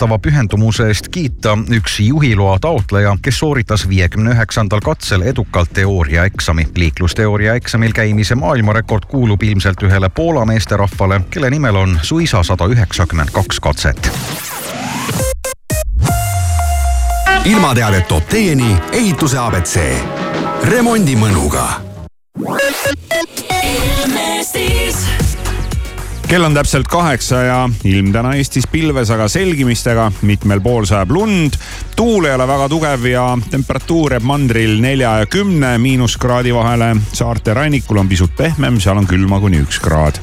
tunnustatava pühendumuse eest kiita üks juhiloa taotleja, kes sooritas viiekümne üheksandal katsel edukalt teooriaeksami. liiklusteooria eksamil käimise maailmarekord kuulub ilmselt ühele Poola meesterahvale, kelle nimel on suisa sada üheksakümmend kaks katset ilmateadet toob teieni ehituse abc. remondi mõnuga. Kell on täpselt kaheksa ja ilm täna Eestis pilves, aga selgimistega. mitmel pool sajab lund, tuul ei ole väga tugev ja temperatuur jääb mandril nelja ja kümne miinuskraadi vahele. saarte rannikul on pisut pehmem, seal on külma kuni üks kraad.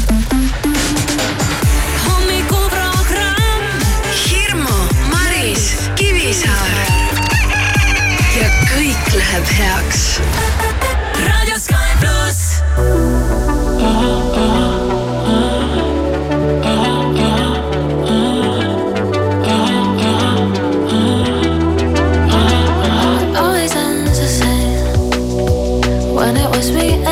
when it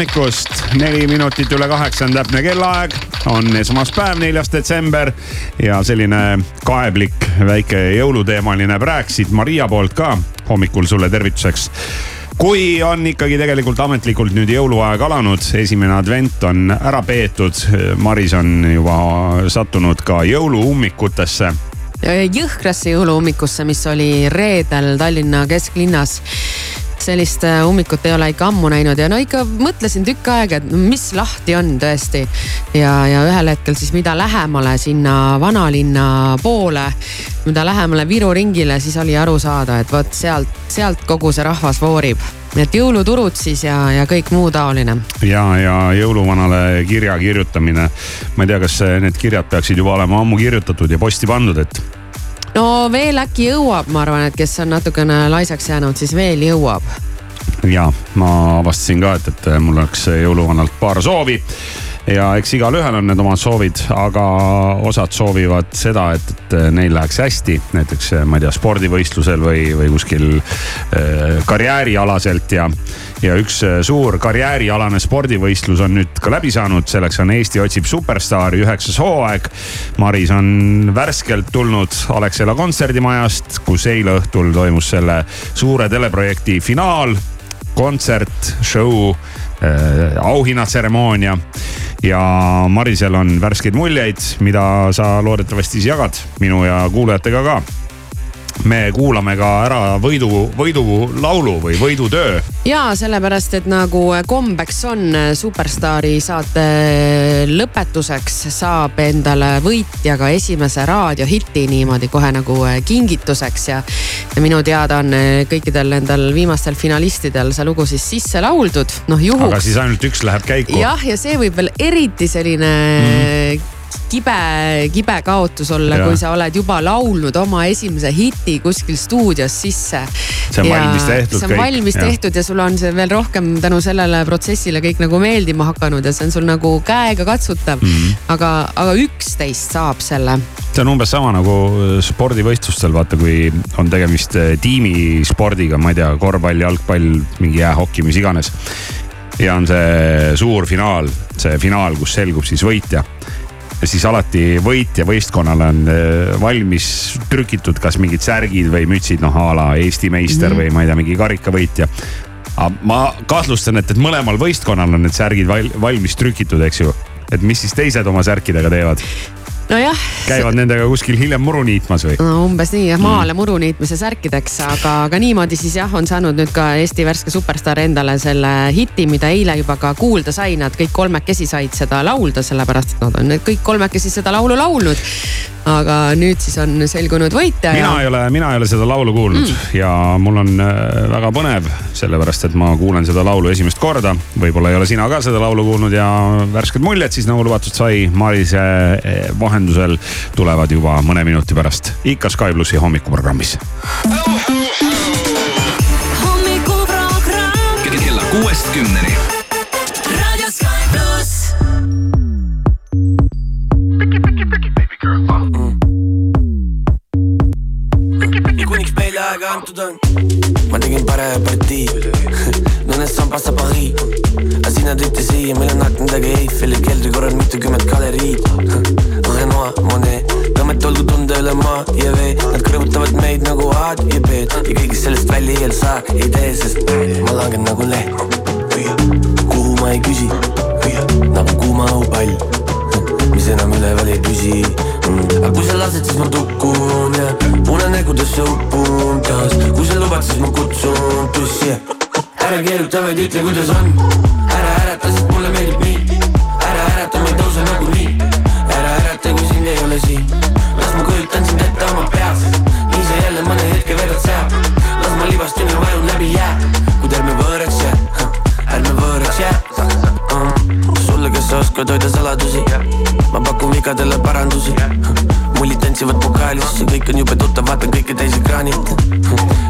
hommikust, neli minutit üle kaheksa on täpne kellaaeg, on esmaspäev, neljas detsember. Ja selline kaeblik väike jõuluteemaline rääk siit Maria poolt ka hommikul sulle tervituseks. Kui on ikkagi tegelikult ametlikult nüüd jõuluaeg alanud, esimene advent on ära peetud, Maris on juba sattunud ka jõuluummikutesse. Jõhkrasse jõuluummikusse, mis oli reedel Tallinna kesklinnas. Sellist äh, ummikut ei ole ikka ammu näinud ja no ikka mõtlesin tükk aega, et mis lahti on tõesti. ja, ja ühel hetkel siis, mida lähemale sinna vanalinna poole, mida lähemale Viru ringile, siis oli aru saada, et vot sealt, sealt kogu see rahvas voorib et jõuluturud siis ja, ja kõik muu taoline. ja, ja jõuluvanale kirja kirjutamine. ma ei tea, kas need kirjad peaksid juba olema ammu kirjutatud ja posti pandud, et no veel äkki jõuab, ma arvan, et kes on natukene laisaks jäänud, siis veel jõuab. ja ma avastasin ka, et, et mul oleks jõuluvanalt paar soovi ja eks igalühel on need omad soovid, aga osad soovivad seda, et, et neil läheks hästi, näiteks ma ei tea, spordivõistlusel või, või kuskil äh, karjäärialaselt ja ja üks äh, suur karjäärialane spordivõistlus on nüüd ka läbi saanud, selleks on Eesti otsib superstaari üheksas hooaeg. Maris on värskelt tulnud Alexela kontserdimajast, kus eile õhtul toimus selle suure teleprojekti finaal, kontsert, show äh,, auhinnatseremoonia. Ja Marisel on värskeid muljeid, mida sa loodetavasti siis jagad minu ja kuulajatega ka me kuulame ka ära võidu, võidulaulu või võidutöö. ja sellepärast, et nagu kombeks on Superstaari saate lõpetuseks saab endale võitja ka esimese raadiohiti niimoodi kohe nagu kingituseks ja. ja minu teada on kõikidel nendel viimastel finalistidel see lugu siis sisse lauldud, noh juhuks. aga siis ainult üks läheb käiku. jah, ja see võib veel eriti selline mm. Kibe, kibe kaotus olla, kui sa oled juba laulnud oma esimese hiti kuskil stuudios sisse. see on ja valmis tehtud. see on kõik. valmis ja. tehtud ja sul on see veel rohkem tänu sellele protsessile kõik nagu meeldima hakanud ja see on sul nagu käega katsutav mm. -hmm. aga, aga üksteist saab selle. see on umbes sama nagu spordivõistlustel, vaata, kui on tegemist eh, tiimispordiga, ma ei tea, korvpall, jalgpall, mingi jäähoki, mis iganes ja on see suur finaal, see finaal, kus selgub siis võitja siis alati võitja võistkonnale on äh, valmis trükitud kas mingid särgid või mütsid, noh a la Eesti meister mm -hmm. või ma ei tea, mingi karikavõitja. ma kahtlustan, et, et mõlemal võistkonnal on need särgid valmis trükitud, eks ju. et mis siis teised oma särkidega teevad? Nojah. käivad nendega kuskil hiljem muru niitmas või? no umbes nii jah, maale mm. muru niitmise särkideks, aga, aga niimoodi siis jah, on saanud nüüd ka Eesti värske superstaar endale selle hiti, mida eile juba ka kuulda sai, nad kõik kolmekesi said seda laulda, sellepärast et nad on kõik kolmekesi seda laulu laulnud aga nüüd siis on selgunud võitja. mina ja... ei ole, mina ei ole seda laulu kuulnud mm. ja mul on äh, väga põnev, sellepärast et ma kuulen seda laulu esimest korda. võib-olla ei ole sina ka seda laulu kuulnud ja värsked muljed siis nagu lubatud sai Marise äh, vahendusel tulevad juba mõne minuti pärast ikka Sky plussi hommikuprogrammis. hommikuprogramm kella kuuest kümneni antud on. ma tegin parema partii Nõnest sambast saab Paris. aga sina tõite siia, meil on aknadega Eiffeli keldri korral mitukümmend galeriid. Renoir, Monet, tõmmet olgu tunda üle maa ja vee. Nad kõrvutavad meid nagu A-d ja B-d ja kõigest sellest välja ei saa, ei tee, sest ma langen nagu leht. kuhu ma ei küsi, nagu kuuma õhupall, mis enam üleval ei püsi. Aga kui sa lased, siis ma tukun ja unenägudesse upun taas. kui sa lubad, siis ma kutsun tussi ära keeruta, vaid ütle, kuidas on. ära ärata, sest mulle meeldib nii. ära ärata, ma ei tõuse nagunii. ära ärata, kui sind ei ole siin. las ma kujutan sind ette oma peas. nii sa jälle mõne hetke vedad seal. las ma libastun ja vajun läbi jää. Sa oskad hoida saladusi. Ma pakun vigadele parandusi. Mullid tantsivad pokaalis, see kõik on jube tuttav, vaatan kõike täis ekraanilt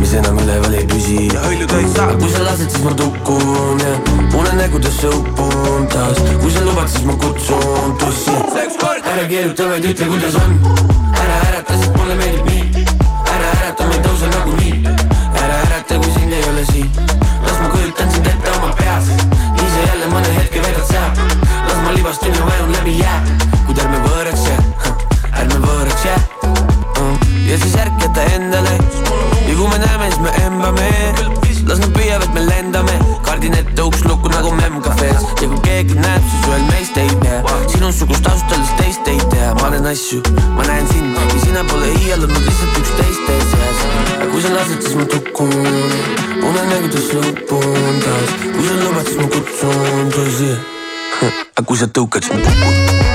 mis enam üleval ei püsi. Hõljuda ei saa, kui sa lased, siis ma tukun ja unenägudesse upun taas. Kui sa lubad, siis ma kutsun tussi. Ära keeruta, vaid ütle, kuidas on. Ära ärata, sest mulle meeldib nii. Ära ärata, ma ei tõuse nagunii ära ärata, kui sind ei ole siin. Las ma kujutan sind ette oma peas. Ise jälle mõne hetke vedad sa las ma libastun ja vajun läbi jää. Kuid ärme võõraks jää. Ärme võõraks jää. Mm. Ja siis ärk jäta endale näeme, siis me embame. Las nad püüavad, me lendame, kardin ette uks lukku nagu memm kafees ja kui keegi näeb, siis ühel meist ei tea, sinusugust taustalist teist ei tea, ma näen asju, ma näen sind. Ja sina pole iialanud lihtsalt üksteist ees seas. aga kui sa lased, siis ma tukun, unenägudes lõpun taas, kui sa lubad, siis ma kutsun tõsi. aga kui sa tõukad, siis ma kukun.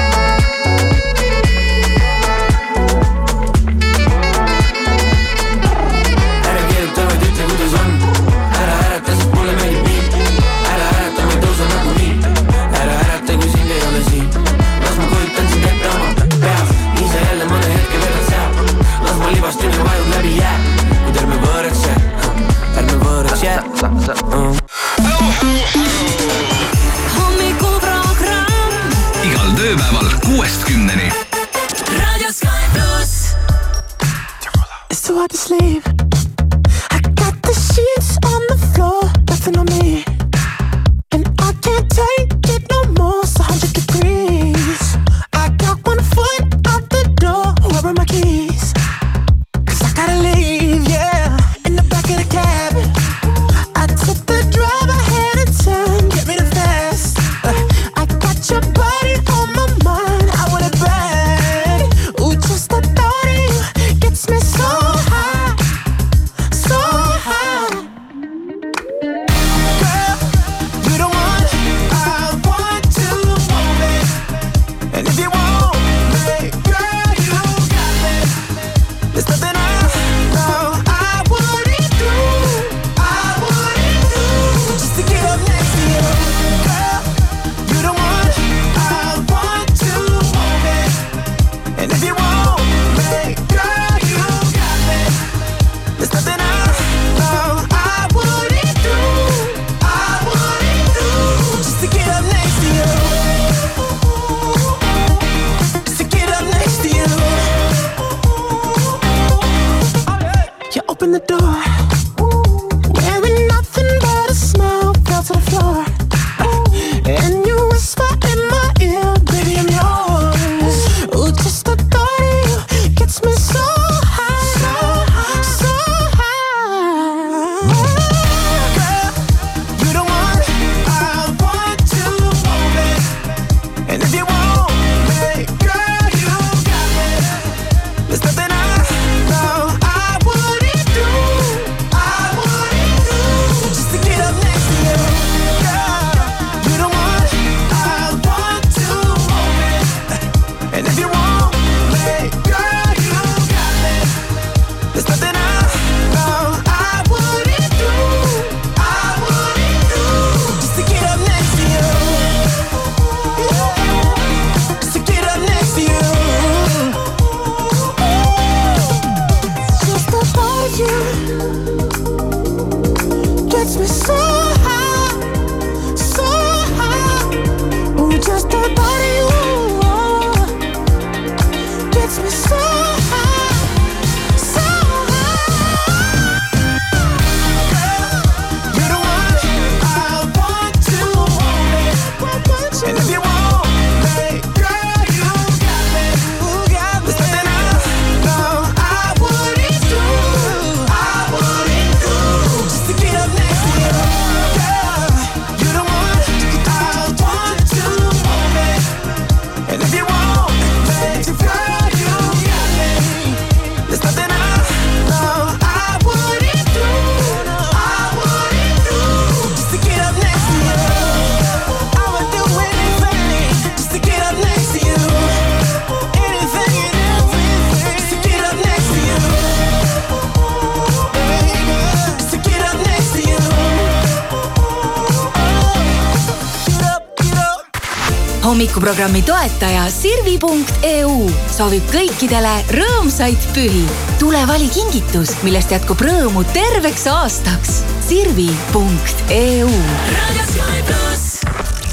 hommikuprogrammi toetaja Sirvi.eu soovib kõikidele rõõmsaid pühi. tule vali kingitus, millest jätkub rõõmu terveks aastaks. Sirvi.eu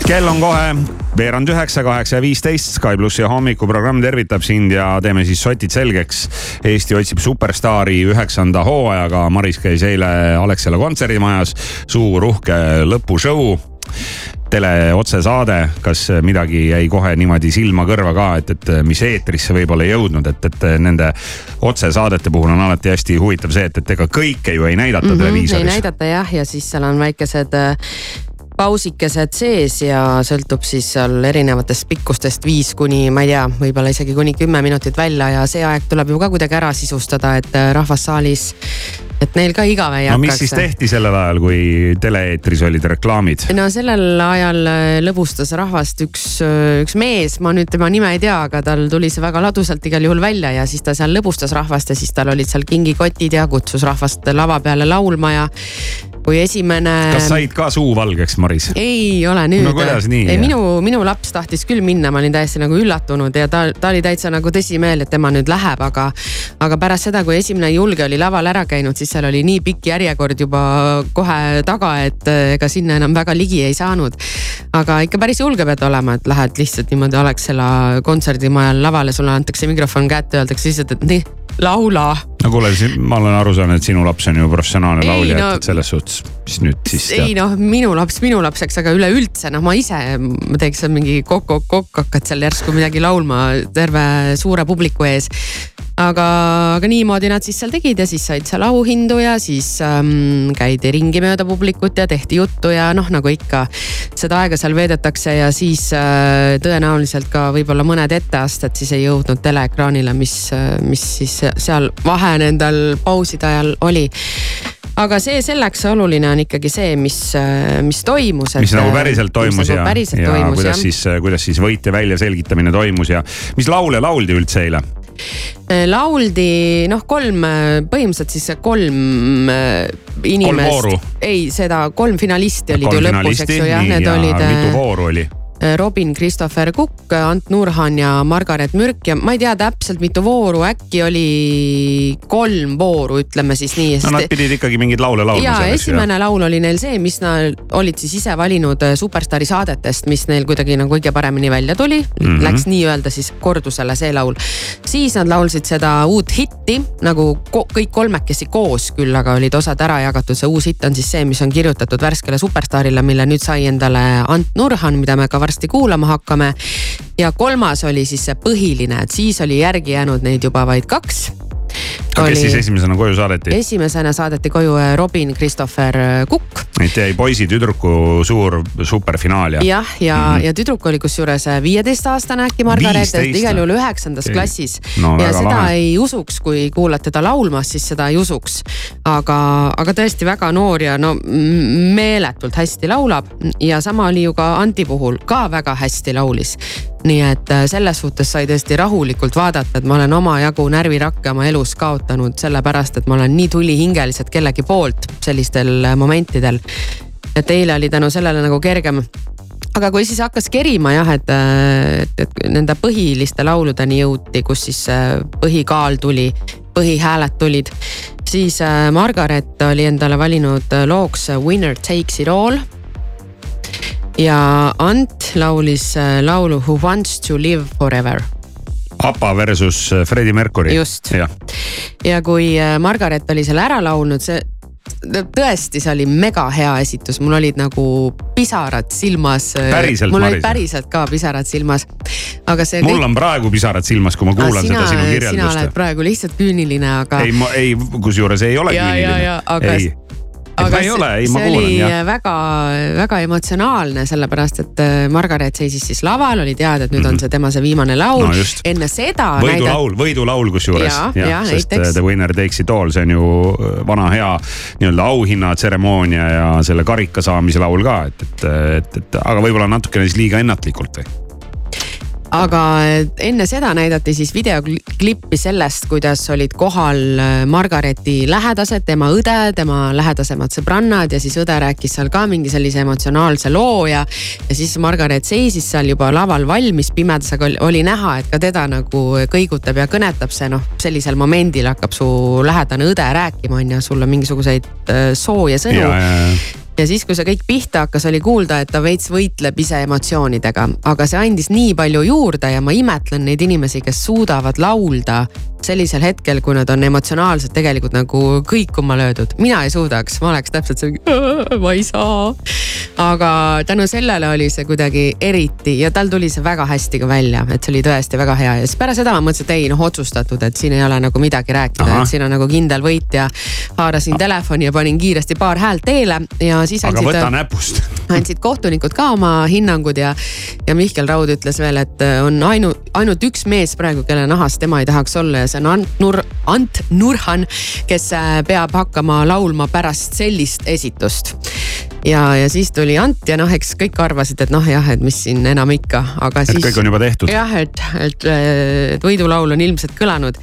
kell on kohe veerand üheksa, kaheksa ja viisteist, Sky plussi hommikuprogramm tervitab sind ja teeme siis sotid selgeks. Eesti otsib superstaari üheksanda hooajaga, Maris käis eile Alexela kontserdimajas, suur uhke lõpushow teleotsesaade, kas midagi jäi kohe niimoodi silma-kõrva ka, et, et mis eetrisse võib-olla ei jõudnud, et, et nende otsesaadete puhul on alati hästi huvitav see, et, et ega kõike ju ei näidata mm -hmm, televiisoris. ei näidata jah, ja siis seal on väikesed äh, pausikesed sees ja sõltub siis seal erinevatest pikkustest viis kuni ma ei tea, võib-olla isegi kuni kümme minutit välja ja see aeg tuleb ju ka kuidagi ära sisustada, et äh, rahvas saalis, et neil ka igav ei no mis hakkaks. siis tehti sellel ajal, kui tele-eetris olid reklaamid? no sellel ajal äh, lõbustas rahvast üks, üks mees, ma nüüd tema nime ei tea, aga tal tuli see väga ladusalt igal juhul välja ja siis ta seal lõbustas rahvast ja siis tal olid seal kingikotid ja kutsus rahvast lava peale laulma ja kui esimene. kas said ka suu valgeks, Maris? ei ole nüüd. no kuidas nii? ei, minu, minu laps tahtis küll minna, ma olin täiesti nagu üllatunud ja ta, ta oli täitsa nagu tõsimeel, et tema nüüd läheb, aga, aga pärast seda, kui esimene julge oli laval ära käinud, siis seal oli nii pikk järjekord juba kohe taga, et eh, ega sinna enam väga ligi ei saanud. aga ikka päris julge pead olema, et lähed lihtsalt niimoodi Alexela kontserdimajal lavale, sulle antakse mikrofon kätte, öeldakse lihtsalt, et nii, laula no kuule, ma olen aru saanud, et sinu laps on ju professionaalne laulja no,, et selles suhtes, mis nüüd siis ei noh, minu laps minu lapseks, aga üleüldse noh, ma ise, ma teeks seal mingi kokk-kokk-kokk, hakkad seal järsku midagi laulma terve suure publiku ees. Aga, aga niimoodi nad siis seal tegid ja siis said seal auhindu ja siis ähm, käidi ringi mööda publikut ja tehti juttu ja noh, nagu ikka. seda aega seal veedetakse ja siis äh, tõenäoliselt ka võib-olla mõned etteasted siis ei jõudnud teleekraanile, mis, mis siis seal vahe nendel pauside ajal oli aga see selleks, oluline on ikkagi see, mis, mis toimus. mis nagu päriselt toimus ja, nagu päriselt ja toimus, kuidas jah. siis, kuidas siis võite väljaselgitamine toimus ja mis laule lauldi üldse eile? Lauldi noh, kolm, põhimõtteliselt siis kolm äh, inimest. vooru? ei, seda kolm finalisti olid kolm ju lõpus, eks ju, jah, need ja olid. mitu vooru oli? Robin Christopher Cook, Ant Nurhan ja Margaret Mürk ja ma ei tea täpselt, mitu vooru, äkki oli kolm vooru, ütleme siis nii. no nad pidid ikkagi mingeid laule laulma ja esimene laul oli neil see, mis nad olid siis ise valinud äh, Superstaari saadetest, mis neil kuidagi nagu kõige paremini välja tuli mm. -hmm. Läks nii-öelda siis kordusele see laul. siis nad laulsid seda uut hitti nagu ko kõik kolmekesi koos küll, aga olid osad ära jagatud, see uus hitt on siis see, mis on kirjutatud värskele Superstaarile, mille nüüd sai endale Ant Nurhan, mida me ka varsti kuulama hakkame. ja kolmas oli siis see põhiline, et siis oli järgi jäänud neid juba vaid kaks kes siis esimesena koju saadeti? esimesena saadeti koju äh, Robin Christopher Cook. et jäi poisi-tüdruku suur superfinaal ja. jah, ja, ja, mm -hmm. ja tüdruk oli kusjuures viieteistaastane äkki Margaret, et igal juhul üheksandas Okei. klassis No ja seda lahe. ei usuks, kui kuulad teda laulmas, siis seda ei usuks. aga, aga tõesti väga noor ja no meeletult hästi laulab ja sama oli ju ka Anti puhul, ka väga hästi laulis. nii et selles suhtes sai tõesti rahulikult vaadata, et ma olen omajagu närvirakke oma elus kaotanud sellepärast, et ma olen nii tulihingeliselt kellegi poolt sellistel momentidel. et eile oli tänu sellele nagu kergem aga kui siis hakkas kerima jah, et, et, et nende põhiliste lauludeni jõuti, kus siis äh, põhikaal tuli, põhihääled tulid, siis äh, Margaret oli endale valinud äh, looks Winner takes it all. ja Ant laulis laulu Who wants to live forever APA versus äh, Freddie Mercury. Just. ja kui äh, Margaret oli selle ära laulnud, see tõesti, see oli mega hea esitus, mul olid nagu pisarad silmas. Päriselt, mul olid päriselt ka pisarad silmas. aga see. mul on praegu pisarad silmas, kui ma kuulan sina, seda sinu sina kirjeldust. oled praegu lihtsalt küüniline, aga. ei, ma ei, kusjuures ei ole Ja, küüniline. ja, aga- ei, aga ei ole, ei ma kuulan jah. oli väga-väga emotsionaalne, sellepärast et äh, Margaret seisis siis laval, oli teada, et nüüd on see tema see viimane laul Mhm. No enne seda. võidulaul, võidulaul kusjuures. Sest näiteks. äh, The winner takes it all, see on ju äh, vana hea nii-öelda auhinnatseremoonia ja selle karika saamise laul ka, et, et, et, et aga võib-olla natukene siis liiga ennatlikult või? Aga enne seda näidati siis videoklippi sellest, kuidas olid kohal äh, Margareti lähedased, tema õde, tema lähedasemad sõbrannad ja siis õde rääkis seal ka mingi sellise emotsionaalse loo ja. ja siis Margaret seisis seal juba laval valmis pimedas, aga oli, näha, et ka teda nagu kõigutab ja kõnetab see noh, sellisel momendil hakkab su lähedane õde rääkima, on ju, sulle mingisuguseid äh, sooje sõnu ja, siis, kui see kõik pihta hakkas, oli kuulda, et ta veits võitleb ise emotsioonidega, aga see andis nii palju juurde ja ma imetlen neid inimesi, kes suudavad laulda sellisel hetkel, kui nad on emotsionaalselt tegelikult nagu kõikuma löödud. mina ei suudaks, ma oleks täpselt see, ma ei saa. aga tänu sellele oli see kuidagi eriti ja tal tuli see väga hästi ka välja, et see oli tõesti väga hea ja siis pärast seda ma mõtlesin, et ei noh, otsustatud, et siin ei ole nagu midagi rääkida, et siin on nagu kindel võitja. haarasin telefoni ja panin kiiresti paar häält teele ja siis aga andsid võta näpust. andsid kohtunikud ka oma hinnangud ja, ja Mihkel Raud ütles veel, et on ainu-, ainult üks mees praegu, kelle nahas tema ei tahaks olla ja see on Ant Nur-, Ant Nurhan, kes äh, peab hakkama laulma pärast sellist esitust. ja, ja siis tuli Ant ja noh, eks kõik arvasid, et noh jah, et mis siin enam ikka, aga et siis. kõik on juba tehtud. jah, et, et, et võidulaul on ilmselt kõlanud.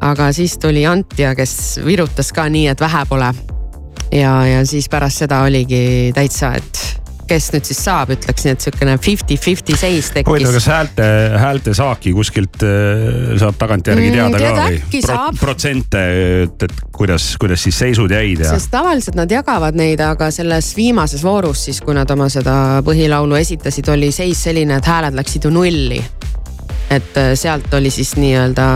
aga siis tuli Ant ja kes virutas ka nii, et vähe pole. ja, ja siis pärast seda oligi täitsa, et kes nüüd siis saab, ütleks nii, et sihukene fifty-fifty seis huvitav, tekkis. kas häälte, häälte saaki kuskilt äh, saab tagantjärgi Mm, teada tead, ka või saab.? protsente, et, et kuidas, kuidas siis seisud jäid ja. sest tavaliselt nad jagavad neid, aga selles viimases voorus siis, kui nad oma seda põhilaulu esitasid, oli seis selline, et hääled läksid ju nulli. et äh, sealt oli siis nii-öelda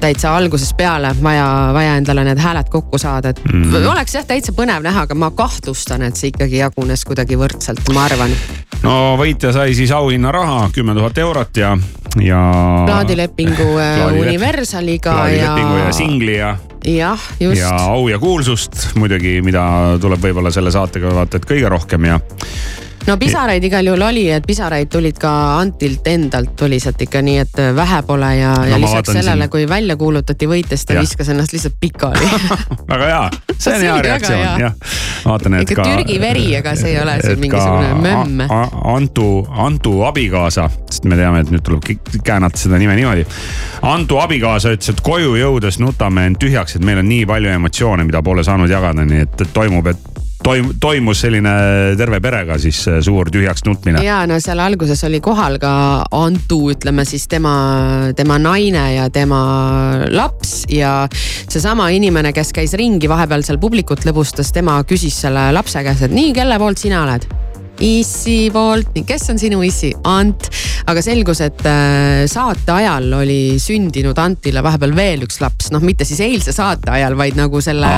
täitsa algusest peale vaja, vaja endale need hääled kokku saada, et mm. Mhm. oleks jah täitsa põnev näha, aga ma kahtlustan, et see ikkagi jagunes kuidagi võrdselt, ma arvan. no võitja sai siis auhinnaraha kümme tuhat eurot ja, ja. plaadilepingu äh, Universaliga ja plaadilepingu ja singli ja, jah, just ja au ja kuulsust muidugi, mida tuleb võib-olla selle saatega vaata, et kõige rohkem ja. No pisaraid igal juhul oli, et pisaraid tulid ka Antilt endalt tuli sealt ikka nii, et vähe pole ja No ja lisaks sellele siin- kui välja kuulutati võitja, siis ta Jah. viskas ennast lihtsalt pikali. väga hea, see on hea reaktsioon jah. vaatan, et Ikka ka. Türgi veri, ega see ei ole siin mingisugune mömm. Antu, Antu abikaasa, sest me teame, et nüüd tuleb käänata seda nime niimoodi. Antu abikaasa ütles, et koju jõudes nutame end tühjaks, et meil on nii palju emotsioone, mida pole saanud jagada, nii et, et toimub, et toim-, toimus selline terve perega siis äh, suur tühjaks nutmine. ja no seal alguses oli kohal ka Antu, ütleme siis tema, tema naine ja tema laps ja seesama inimene, kes käis ringi vahepeal seal publikut lõbustas, tema küsis selle lapse käest, et nii, kelle poolt sina oled issi poolt, kes on sinu issi? Ant, aga selgus, et äh, saate ajal oli sündinud Antile vahepeal veel üks laps, noh, mitte siis eilse saate ajal, vaid nagu selle,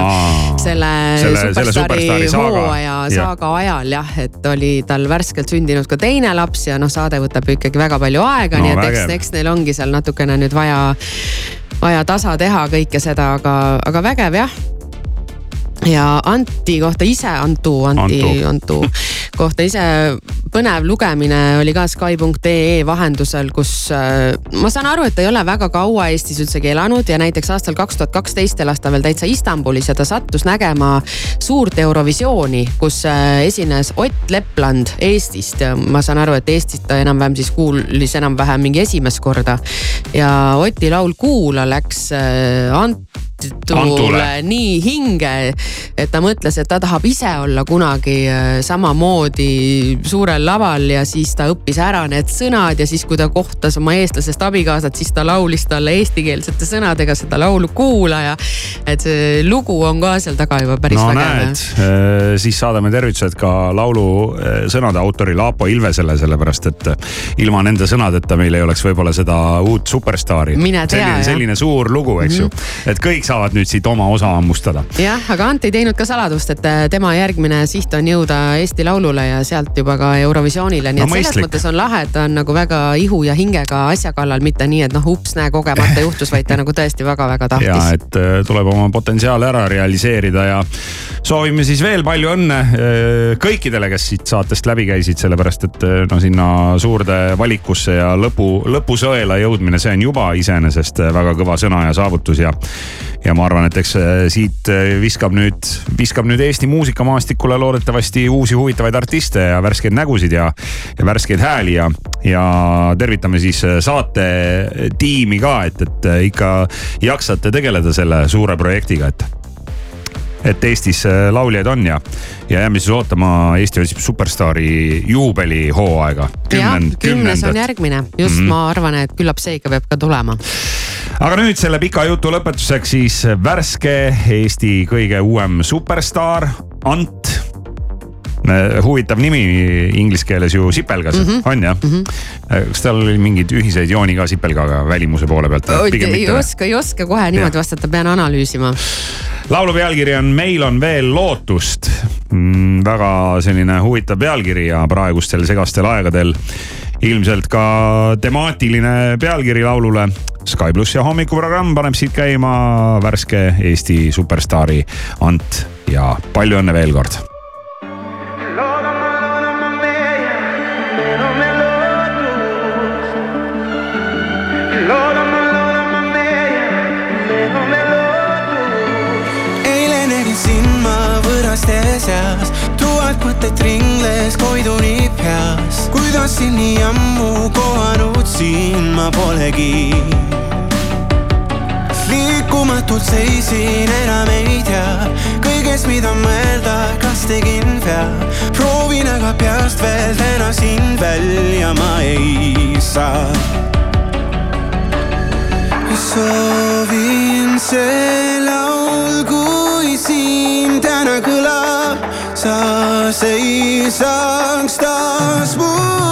selle, Selle- superstaari Superstaari saaga. hooaja Jah. saaga ajal jah, et oli tal värskelt sündinud ka teine laps ja noh, saade võtab ju ikkagi väga palju aega No nii et eks eks neil ongi seal natukene nüüd vaja, vaja tasa teha kõike seda, aga, aga vägev jah ja Anti kohta ise, Antu, Anti, Antu. Antu kohta ise põnev lugemine oli ka Sky.ee vahendusel, kus äh, ma saan aru, et ta ei ole väga kaua Eestis üldsegi elanud ja näiteks aastal kaks tuhat kaksteist elas ta veel täitsa Istanbulis ja ta sattus nägema suurt Eurovisiooni, kus äh, esines Ott Lepland Eestist ma saan aru, et Eestist ta enam-vähem siis kuulis enam-vähem mingi esimest korda. ja Oti laul Kuula läks äh, Antule nii hinge, et ta mõtles, et ta tahab ise olla kunagi äh, samamoodi suurel laval ja siis ta õppis ära need sõnad ja siis, kui ta kohtas oma eestlasest abikaasat, siis ta laulis talle eestikeelsete sõnadega seda laulu Kuulaja. et see lugu on ka seal taga juba päris no vägev näed, siis saadame tervitused ka laulu eh, sõnade autorile Aapo Ilvesele, sellepärast et ilma nende sõnadeta meil ei oleks võib-olla seda uut superstaari. Selline, selline suur lugu, eks ju, et kõik saavad nüüd siit oma osa hammustada. jah, aga Ant ei teinud ka saladust, et äh, tema järgmine siht on jõuda Eesti Laulule ja sealt juba ka Eurovisioonile, nii No et selles mõistlik. mõttes on lahe, et ta on nagu väga ihu ja hingega asja kallal, mitte nii, et noh, ups, näe, kogemata juhtus, vaid ta nagu tõesti väga-väga ja tahtis. et eh, tuleb oma potentsiaale ära realiseerida ja soovime siis veel palju õnne eh, kõikidele, kes siit saatest läbi käisid, sellepärast et no sinna suurde valikusse ja lõpu, lõpusõela jõudmine, see on juba iseenesest väga kõva sõna ja saavutus ja ja ma arvan, et eks eh, siit eh, viskab nüüd, viskab nüüd Eesti muusikamaastikule loodetavasti uusi huvitavaid artiste ja värskeid nägusid ja, ja värskeid hääli ja, ja tervitame siis eh, saate tiimi ka, et, et ikka jaksate tegeleda selle suure projektiga, et et Eestis äh, lauljaid on ja, ja jääme siis ootama Eesti otsib superstaari juubelihooaega. kümnes on järgmine, just mm -hmm. ma arvan, et küllap see ikka peab ka tulema. Aga nüüd selle pika jutu lõpetuseks siis värske Eesti kõige uuem superstaar Ant huvitav nimi inglise keeles ju sipelgas mm, -hmm. on jah mm? -hmm. kas tal oli mingeid ühiseid jooni ka sipelgaga välimuse poole pealt? ei oska, ei oska kohe niimoodi vastata, pean analüüsima laulu pealkiri on Meil on veel lootust mm,. väga selline huvitav pealkiri ja praegustel segastel aegadel ilmselt ka temaatiline pealkiri laulule. Sky pluss ja hommikuprogramm paneb siit käima värske Eesti superstaari Ant ja palju õnne veel kord seas tuhat mõtet ringles koiduni peas. kuidas siin nii ammu kohanud siin ma polegi. liikumatult seisin, enam ei tea kõigest, mida mõelda, kas tegin vea. proovin aga peast veel täna sind välja ma ei saa. soovin see laul, kui siin täna kõlab, sa seisaks taas mu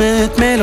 Ma usun, et meil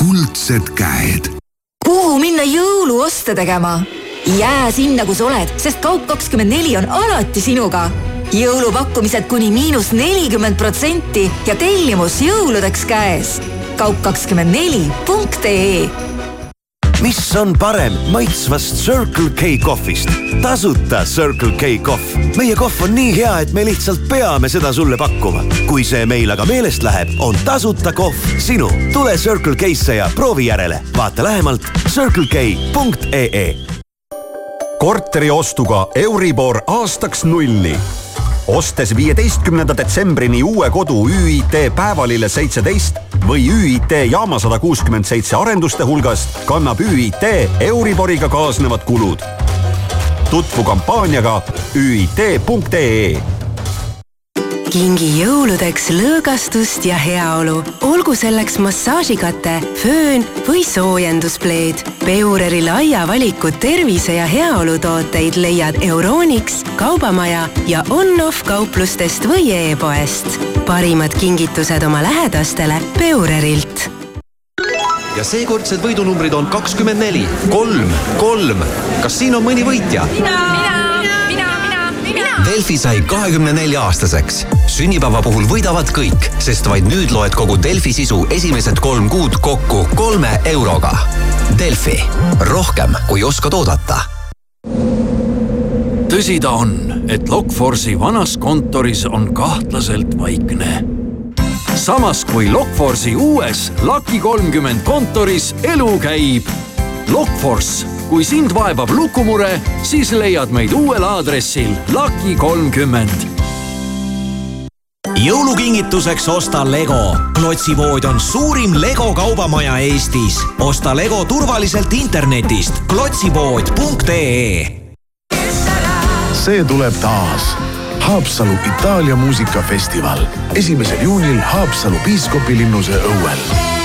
kuldsed käed. kuhu minna jõuluoste tegema? jää sinna, kus oled, sest Kaup24 on alati sinuga. jõulupakkumised kuni miinus nelikümmend protsenti ja tellimus jõuludeks käes. kaup24.ee mis on parem maitsvast Circle K kohvist? tasuta Circle K kohv. meie kohv on nii hea, et me lihtsalt peame seda sulle pakkuma. kui see meil aga meelest läheb, on tasuta kohv sinu. tule Circle K-sse ja proovi järele. vaata lähemalt circlek.ee. korteri ostuga Euribor aastaks nulli ostes viieteistkümnenda detsembrini uue kodu ÜIT Päevalille seitseteist või ÜIT Jaama sada kuuskümmend seitse arenduste hulgast, kannab ÜIT Euriboriga kaasnevad kulud. tutvu kampaaniaga üit.ee kingi jõuludeks lõõgastust ja heaolu, olgu selleks massaažikate, föön või soojenduspleed. Peureri laia valiku tervise ja heaolu tooteid leiad Euronix, Kaubamaja ja on-off kauplustest või e-poest. parimad kingitused oma lähedastele Peurerilt ja seekordsed võidunumbrid on kakskümmend neli, kolm, kolm. kas siin on mõni võitja? mina. Delfi sai kahekümne nelja aastaseks. sünnipäeva puhul võidavad kõik, sest vaid nüüd loed kogu Delfi sisu esimesed kolm kuud kokku kolme euroga. Delfi, rohkem kui oskad oodata tõsi ta on, et Lokforce'i vanas kontoris on kahtlaselt vaikne. samas kui Lokforce'i uues Lucky kolmkümmend kontoris elu käib. Lokforce, kui sind vaevab lukumure, siis leiad meid uuel aadressil Lucky kolmkümmend jõulukingituseks osta Lego. klotsipood on suurim Lego kaubamaja Eestis. osta Lego turvaliselt internetist klotsipood.ee see tuleb taas. Haapsalu Itaalia muusikafestival esimesel juunil Haapsalu piiskopilinnuse õuel.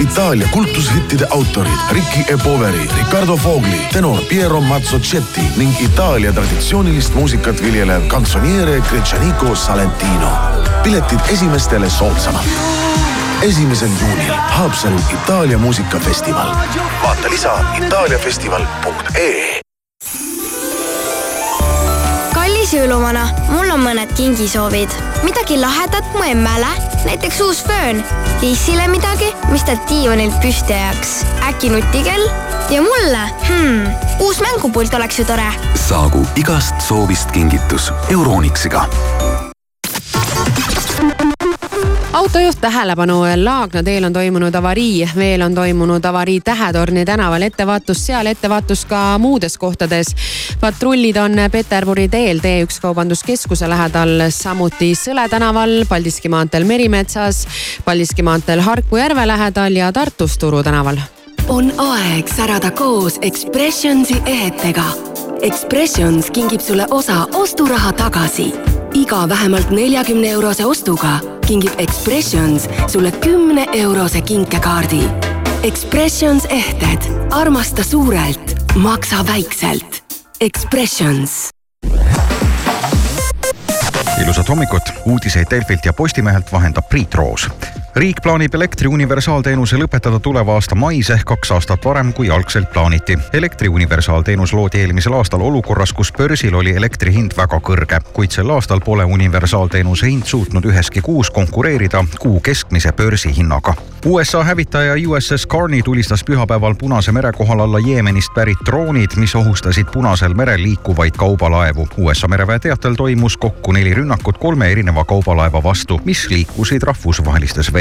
Itaalia kultushittide autorid Ricky E. Poveri, Riccardo Fogli, tenor Piero Mazzocetti ning Itaalia traditsioonilist muusikat viljelev kantsoniere Gretšaniko Salentino. piletid esimestele soodsamalt. esimesel juunil Haapsalu Itaalia muusikafestival. vaata lisa itaaliafestival.ee kallis jõuluvana, mul on mõned kingisoovid. midagi lahedat mu emmele, näiteks uus föön. Liisile midagi, mis tal diivanilt püsti ajaks. äkki nutikell? ja mulle hmm,, uus mängupult oleks ju tore. saagu igast soovist kingitus Euronixiga autojuht tähelepanu, Laagna teel on toimunud avarii, veel on toimunud avarii Tähetorni tänaval, ettevaatus seal, ettevaatus ka muudes kohtades. patrullid on Peterburi teel T1 kaubanduskeskuse lähedal, samuti Sõle tänaval, Paldiski maanteel Merimetsas, Paldiski maanteel Harku järve lähedal ja Tartus Turu tänaval on aeg särada koos Expressionsi ehetega. Expressions kingib sulle osa osturaha tagasi. Iga vähemalt neljakümne eurose ostuga kingib Expressions sulle kümne eurose kinkekaardi. Expressions ehted, armasta suurelt, maksa väikselt. Expressions ilusat hommikut, uudiseid Delfilt ja Postimehelt vahendab Priit Roos riik plaanib elektri universaalteenuse lõpetada tuleva aasta mais ehk kaks aastat varem, kui algselt plaaniti. elektri universaalteenus loodi eelmisel aastal olukorras, kus börsil oli elektri hind väga kõrge, kuid sel aastal pole universaalteenuse hind suutnud üheski kuus konkureerida kuu keskmise börsihinnaga. USA hävitaja USS Carney tulistas pühapäeval Punase mere kohal alla Jeemenist pärit droonid, mis ohustasid Punasel merel liikuvaid kaubalaevu. USA mereväe teatel toimus kokku neli rünnakut kolme erineva kaubalaeva vastu, mis liikusid rahvusvahelistes vetes.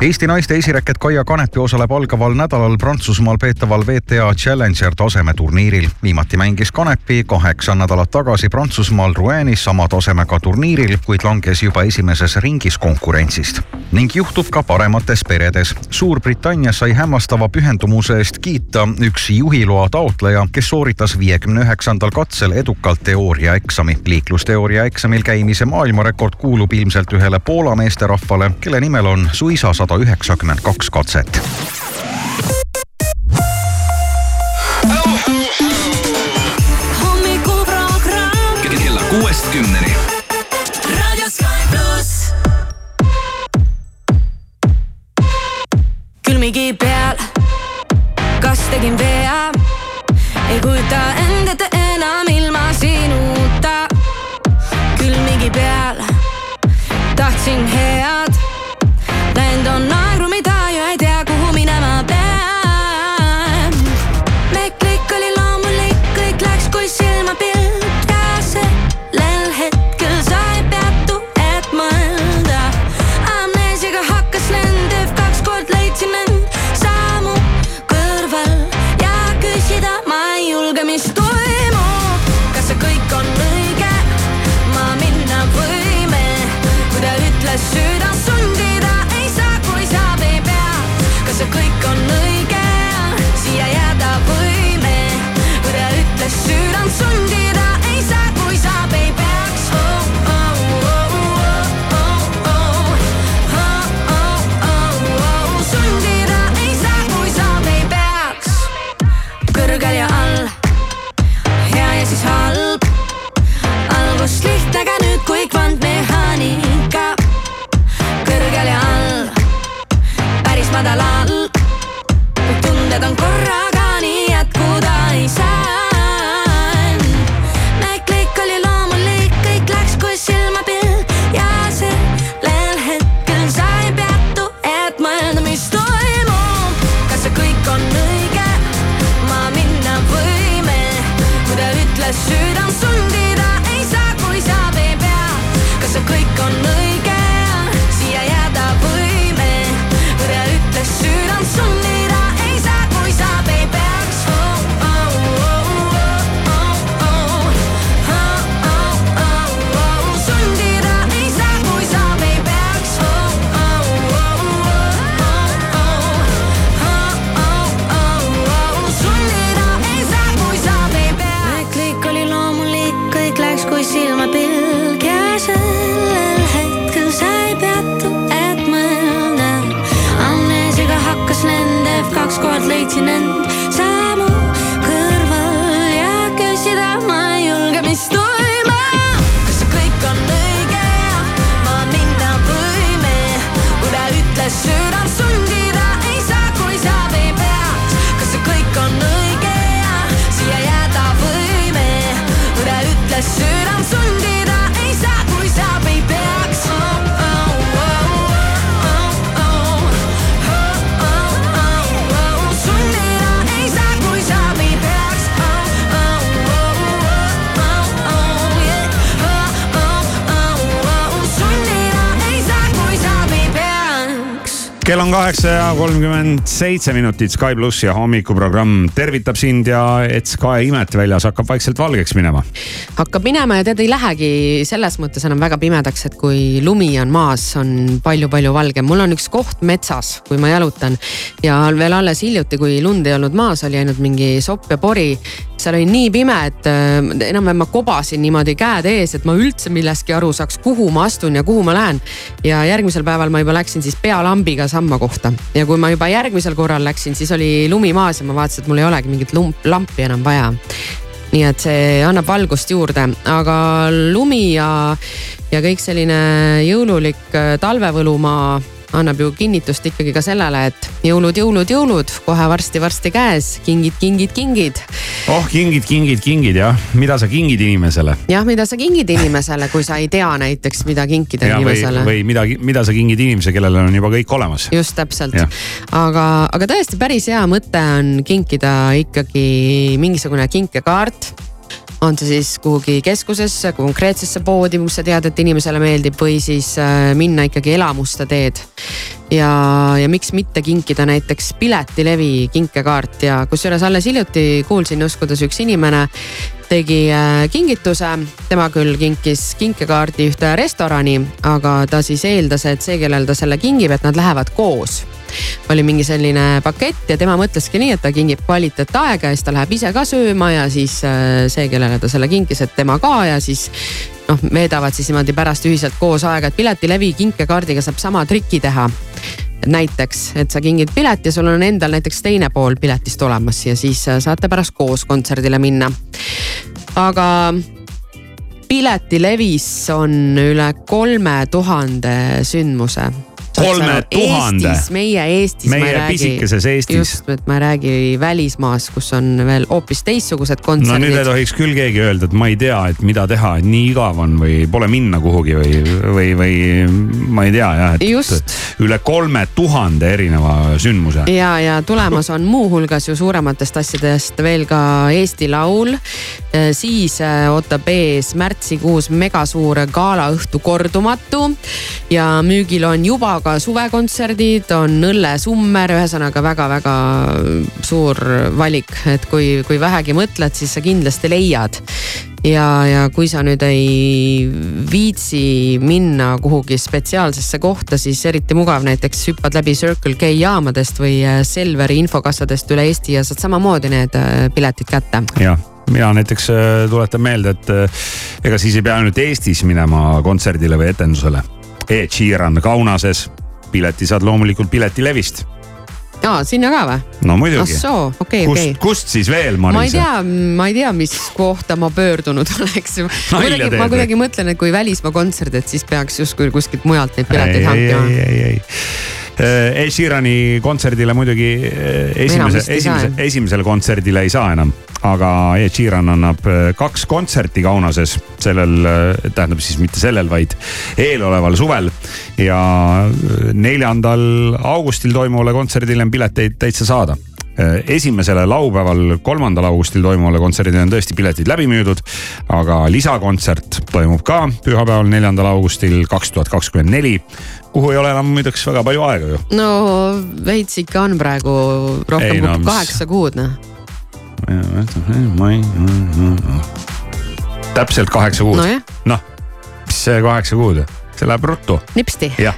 Eesti naiste esiräket Kaia Kanepi osaleb algaval nädalal Prantsusmaal peetaval WTA Challenger tasemeturniiril. viimati mängis Kanepi kaheksa nädalat tagasi Prantsusmaal Rouenis sama tasemega turniiril, kuid langes juba esimeses ringis konkurentsist. ning juhtub ka paremates peredes. Suurbritannias sai hämmastava pühendumuse eest kiita üks juhiloa taotleja, kes sooritas viiekümne üheksandal katsel edukalt teooriaeksami. liiklusteooria eksamil käimise maailmarekord kuulub ilmselt ühele Poola meesterahvale, kelle nimel on suisa sada üheksakümmend kaks katset. kella kuuest kümneni. külmigi peal, kas tegin vea? ei kujuta end ette enam on kaheksa ja kolmkümmend seitse minutit, Sky pluss ja hommikuprogramm tervitab sind ja et Sky imet väljas hakkab vaikselt valgeks minema. hakkab minema ja tead ei lähegi selles mõttes enam väga pimedaks, et kui lumi on maas, on palju-palju valgem. mul on üks koht metsas, kui ma jalutan ja veel alles hiljuti, kui lund ei olnud maas, oli ainult mingi sopp ja pori. Seal oli nii pime, et äh, enam-vähem ma kobasin niimoodi käed ees, et ma üldse millestki aru saaks, kuhu ma astun ja kuhu ma lähen. ja järgmisel päeval ma juba läksin siis pealambiga samma kohta. Ja kui ma juba järgmisel korral läksin, siis oli lumi maas ja ma vaatasin, et mul ei olegi mingit lump, lampi enam vaja. Nii et see annab valgust juurde, aga lumi ja, ja kõik selline jõululik äh, talvevõlumaa annab ju kinnitust ikkagi ka sellele, et jõulud, jõulud, jõulud kohe varsti-varsti käes, kingid, kingid, kingid. oh kingid, kingid, kingid jah, mida sa kingid inimesele? jah, mida sa kingid inimesele, kui sa ei tea näiteks, mida kinkida ja, inimesele. või mida, mida sa kingid inimesele, kellel on juba kõik olemas. just täpselt, aga, aga tõesti päris hea mõte on kinkida ikkagi mingisugune kinkekaart on see siis kuhugi keskusesse, konkreetsesse poodi, kus sa tead, et inimesele meeldib või siis äh, minna ikkagi elamuste teed. ja, ja miks mitte kinkida näiteks Piletilevi kinkekaart ja kusjuures alles hiljuti kuulsin just, kuidas üks inimene tegi äh, kingituse, tema küll kinkis kinkekaardi ühte restorani, aga ta siis eeldas, et see, kellel ta selle kingib, et nad lähevad koos oli mingi selline pakett ja tema mõtleski nii, et ta kingib kvaliteetaega ja siis ta läheb ise ka sööma ja siis äh, see, kellele ta selle kinkis, et tema ka ja siis noh, veedavad siis niimoodi pärast ühiselt koos aega, et Piletilevi kinkekaardiga saab sama triki teha. näiteks, et sa kingid pileti ja sul on endal näiteks teine pool piletist olemas ja siis äh, saate pärast koos kontserdile minna. aga Piletilevis on üle kolme tuhande sündmuse kolme tuhande. Meie Eestis. Meie pisikeses Eestis. just, et ma ei räägi välismaas, kus on veel hoopis teistsugused no kontserdid nüüd ei tohiks küll keegi öelda, et ma ei tea, et mida teha, et nii igav on või pole minna kuhugi või, või, või ma ei tea jah, et Just. üle kolme tuhande erineva sündmuse. ja, ja tulemas on muuhulgas ju suurematest asjadest veel ka Eesti Laul. Siis äh, ootab ees märtsikuus megasuur galaõhtu kordumatu ja müügil on juba ka suvekontserdid, on õllesummer, ühesõnaga väga-väga suur valik, et kui, kui vähegi mõtled, siis sa kindlasti leiad. Ja, ja kui sa nüüd ei viitsi minna kuhugi spetsiaalsesse kohta, siis eriti mugav näiteks hüppad läbi Circle K jaamadest või äh, Selveri infokassadest üle Eesti ja saad samamoodi need äh, piletid kätte. jah, mina näiteks äh, tuletan meelde, et äh, ega siis ei pea ainult Eestis minema kontserdile või etendusele. Ed Sheeran Kaunases, pileti saad loomulikult Piletilevist. aa, sinna ka või? no muidugi. ah soo, okei, kust okei. kust siis veel, ma ei Maris? tea, ma ei tea, mis kohta ma pöördunud oleks. Nalja kuidagi, teed ma kuidagi mõtlen, et kui välismaa kontsert, et siis peaks justkui kuskilt mujalt neid pileteid ei, ei, hankima. ei, ei, ei. Ed Sheerani kontserdile muidugi eh, esimese, vist ei saa, esimese, esimesele kontserdile ei saa enam. aga Ed Sheeran annab eh, kaks kontserti Kaunases sellel, eh, tähendab siis mitte sellel, vaid eeloleval suvel. ja eh, neljandal augustil toimuvale kontserdile on pileteid täitsa saada esimesele laupäeval, kolmandal augustil toimuvale kontserdile on tõesti piletid läbi müüdud. aga lisakontsert toimub ka pühapäeval, neljandal augustil kaks tuhat kakskümmend neli kuhu ei ole enam muideks väga palju aega ju. no veits ikka on praegu rohkem Ei, no kui mis- kaheksa kuud noh. täpselt kaheksa kuud. Nojah. noh, mis see kaheksa kuud, see läheb ruttu. nipsti. jah,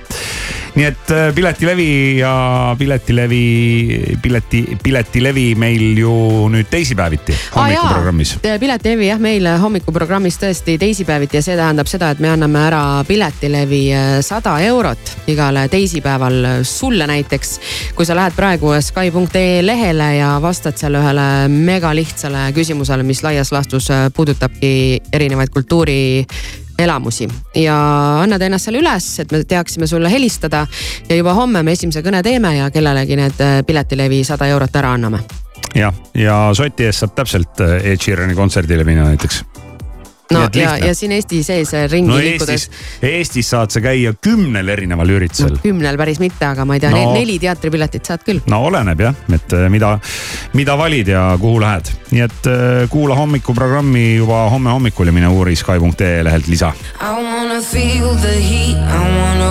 nii et äh, Piletilevi ja Piletilevi, pileti, Piletilevi meil ju nüüd teisipäeviti hommikuprogrammis. piletilevi jah, meil hommikuprogrammis tõesti teisipäeviti ja see tähendab seda, et me anname ära piletilevi sada eurot igale teisipäeval sulle näiteks. kui sa lähed praegu Sky.ee lehele ja vastad seal ühele megalihtsale küsimusele, mis laias laastus puudutabki erinevaid kultuuri elamusi ja annad ennast seal üles, et me teaksime sulle helistada ja juba homme me esimese kõne teeme ja kellelegi need piletilevi sada eurot ära anname. jah, ja soti eest saab täpselt äh, Ed Sheerani kontserdile minna näiteks. No ja, ja siin Eesti sees ringi no liikudes Eestis, Eestis saad sa käia kümnel erineval üritusel no, kümnel päris mitte, aga ma ei tea No. no., neli teatripiletit saad küll. no oleneb jah, et äh, mida, mida valid ja kuhu lähed. nii et äh, kuula hommikuprogrammi juba homme hommikul ja mine uuri Sky.ee lehelt lisa. I wanna feel the heat, I wanna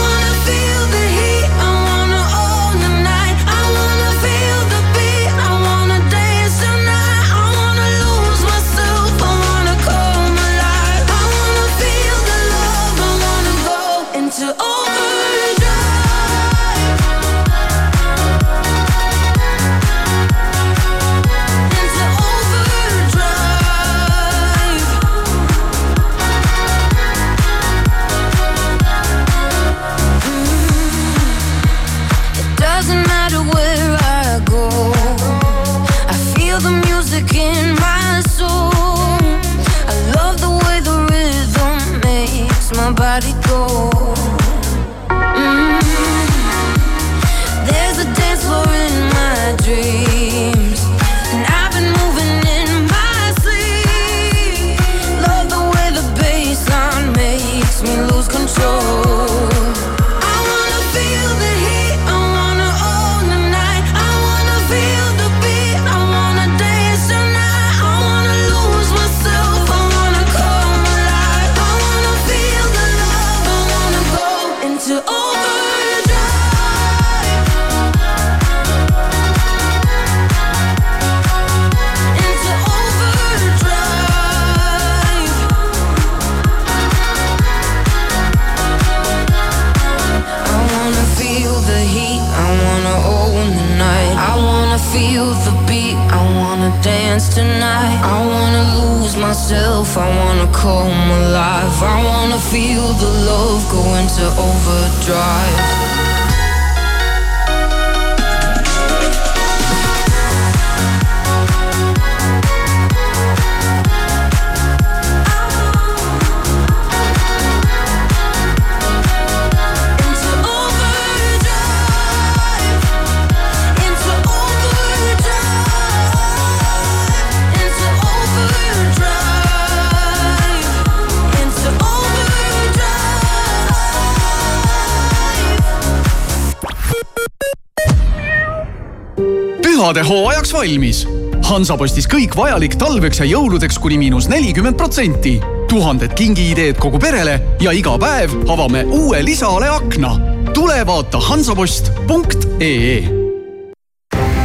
Valmis. Hansapostis kõik vajalik talveks ja jõuludeks kuni miinus nelikümmend protsenti. tuhanded kingiideed kogu perele ja iga päev avame uue lisale akna. tule vaata hansapost.ee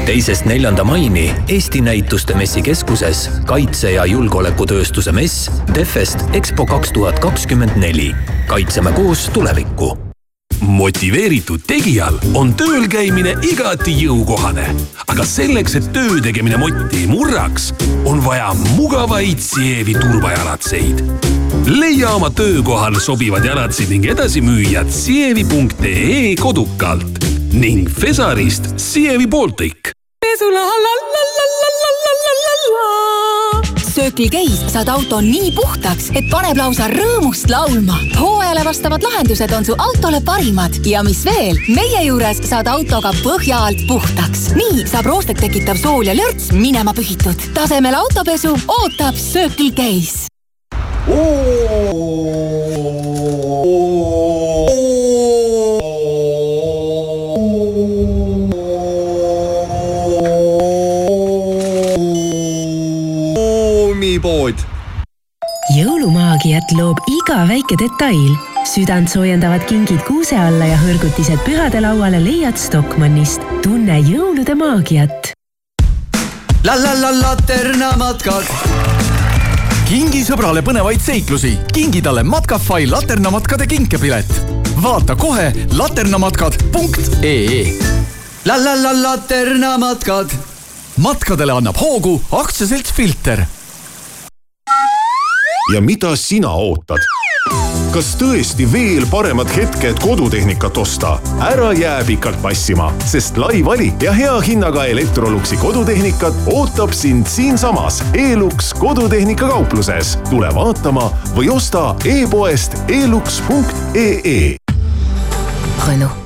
teisest neljanda maini Eesti Näituste Messikeskuses kaitse- ja julgeolekutööstuse mess Defest EXPO kaks tuhat kakskümmend neli. kaitseme koos tulevikku motiveeritud tegijal on tööl käimine igati jõukohane, aga selleks, et töö tegemine motti ei murraks, on vaja mugavaid Sievi turvajalatseid. leia oma töökohale sobivad jalatsid ning edasimüüjad sievi.ee kodukalt ning Fesarist Sievi Baltic. pesula la la la la la. Circle K-s saad auto nii puhtaks, et paneb lausa rõõmust laulma. hooajale vastavad lahendused on su autole parimad ja mis veel, meie juures saad autoga põhja alt puhtaks. nii saab roostet tekitav sool ja lörts minema pühitud. tasemel autopesu ootab Circle K-s. Jõulumaagiat loob iga väike detail. südantsoojendavad kingid kuuse alla ja hõrgutised pühadelauale leiad Stockmannist. tunne jõulude maagiat. la la la Laterna matkad. kingi sõbrale põnevaid seiklusi, kingi talle Matkafai laternamatkade kinkepilet. vaata kohe laternamatkad.ee la la la Laterna matkad. matkadele annab hoogu aktsiaselts Filter ja mida sina ootad? kas tõesti veel paremad hetked kodutehnikat osta? ära jää pikalt passima, sest lai valik ja hea hinnaga Electroluxi kodutehnikat ootab sind siinsamas Elux kodutehnika kaupluses. tule vaatama või osta e-poest elux.ee Renault,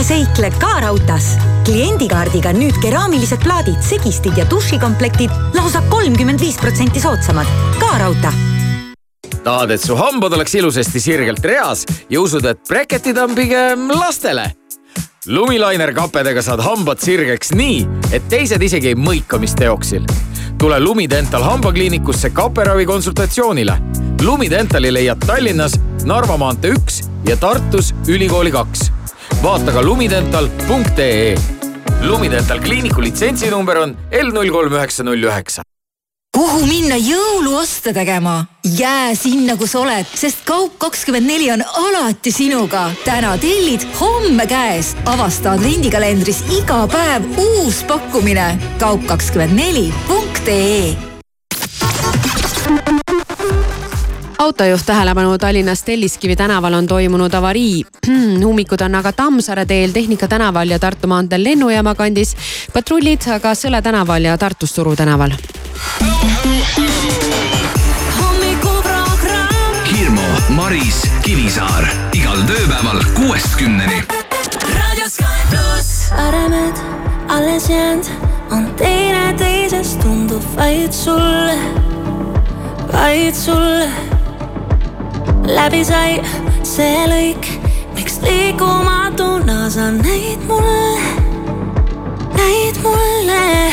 tule seikle Kaarautas. kliendikaardiga nüüd keraamilised plaadid, segistid ja dušikomplektid lausa kolmkümmend viis protsenti soodsamad. Kaarauta tahad, et su hambad oleks ilusasti sirgelt reas ja usud, et breketid on pigem lastele? lumilainer kapedega saad hambad sirgeks nii, et teised isegi ei mõika, mis teoksil. tule Lumidental hambakliinikusse kaperavi konsultatsioonile. Lumidentali leiad Tallinnas Narva maantee üks ja Tartus Ülikooli kaks vaata ka lumidental.ee. Lumidental kliiniku litsentsinumber on L null kolm üheksa null üheksa kuhu minna jõuluoste tegema? jää sinna, kus oled, sest Kaup24 on alati sinuga. täna tellid, homme käes. avasta advendikalendris iga päev uus pakkumine. kaup24.ee autojuht tähelepanu Tallinnas Telliskivi tänaval on toimunud avarii. ummikud on aga Tammsaare teel, Tehnika tänaval ja Tartu maanteel Lennujaama kandis. patrullid aga Sõle tänaval ja Tartus Turu tänaval. Hirmu, Maris, Kivisaar igal tööpäeval kuuest kümneni. aremed alles jäänud on teineteisest tundub vaid sulle, vaid sulle. Läbi sai see lõik, miks liikumatuna sa näid mulle, näid mulle.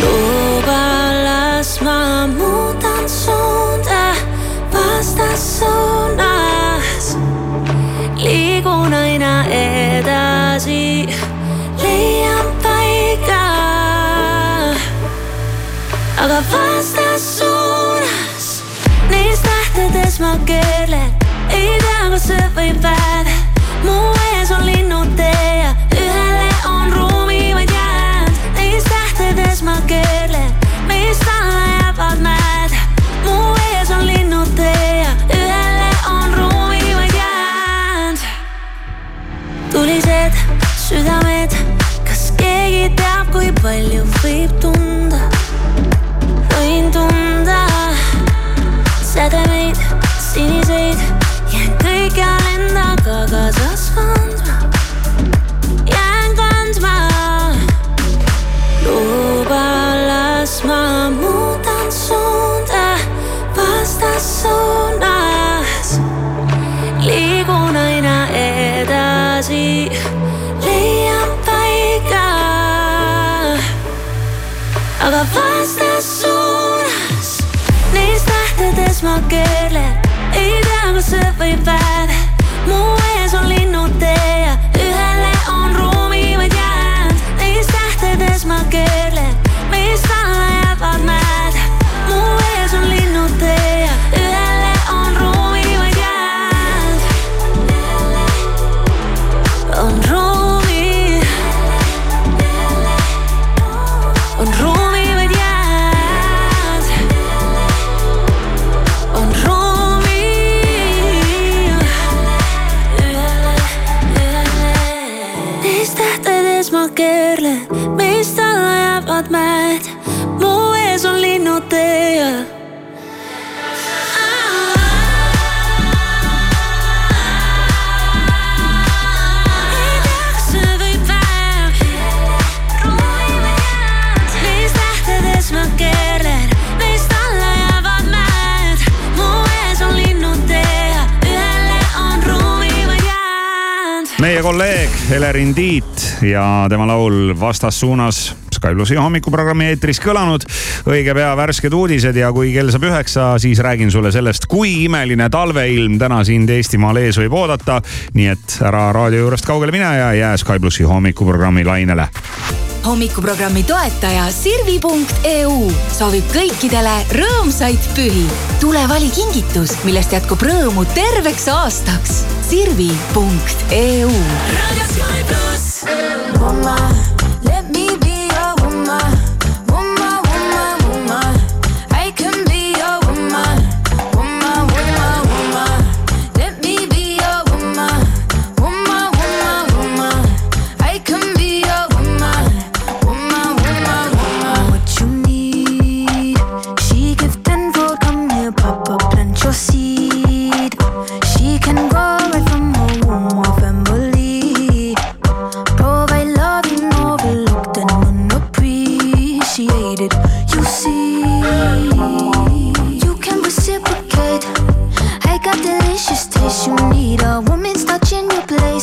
luba, las ma muudan suunda vastassuunas. liigun aina edasi, leian paiga. aga vastassuunas, tähtedes ma keerlen, ei tea, kas öö või päev. mu ees on linnutee ja ühele on ruumi vaid jäänud, neis tähtedes ma keerlen, meist alla jäävad mäed. mu ees on linnutee ja ühele on ruumi vaid jäänud. tulised südamed, kas keegi teab, kui palju võib vastassuunas. Kolleeg Elerin Tiit ja tema laul Vastassuunas Sky plussi hommikuprogrammi eetris kõlanud. õige pea värsked uudised ja kui kell saab üheksa, siis räägin sulle sellest, kui imeline talveilm täna sind Eestimaal ees võib oodata. nii et ära raadio juurest kaugele mine ja jää Sky plussi hommikuprogrammi lainele hommikuprogrammi toetaja Sirvi.eu soovib kõikidele rõõmsaid pühi. tule vali kingitus, millest jätkub rõõmu terveks aastaks. Sirvi.eu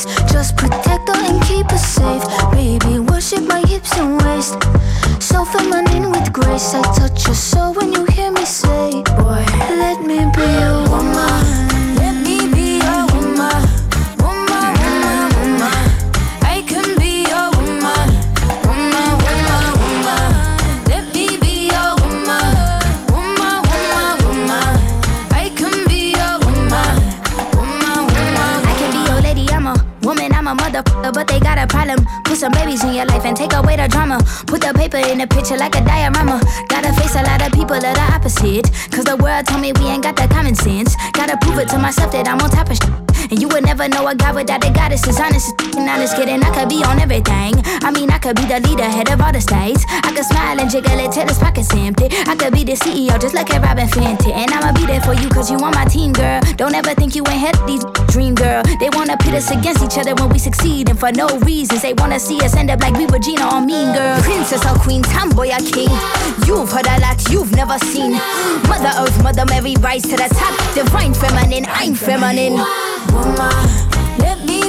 place. Just protect her and keep her safe. Baby, worship my hips and waist. So feminine with grace. I touch your soul when you hear me say, Put the paper in the picture like a diorama. Gotta face a lot of people that are opposite. Cause the world told me we ain't got that common sense. Gotta prove it to myself that I'm on top of shit. And you would never know a guy without a goddess is honest as honest kidding. I could be on everything. I mean, I could be the leader, head of all the states. I could smile and jiggle it till his pockets empty. I could be the CEO, just like a Robin Fenty. And I'ma be there for you, cause you on my team, girl. Don't ever think you ain't had these dream, girl. They wanna pit us against each other when we succeed, and for no reasons. They wanna see us end up like we Regina or Mean Girl. Princess or Queen, tomboy or king. You've heard a lot you've never seen. Mother Earth, Mother Mary, rise to the top. Divine feminine, I'm feminine. Let me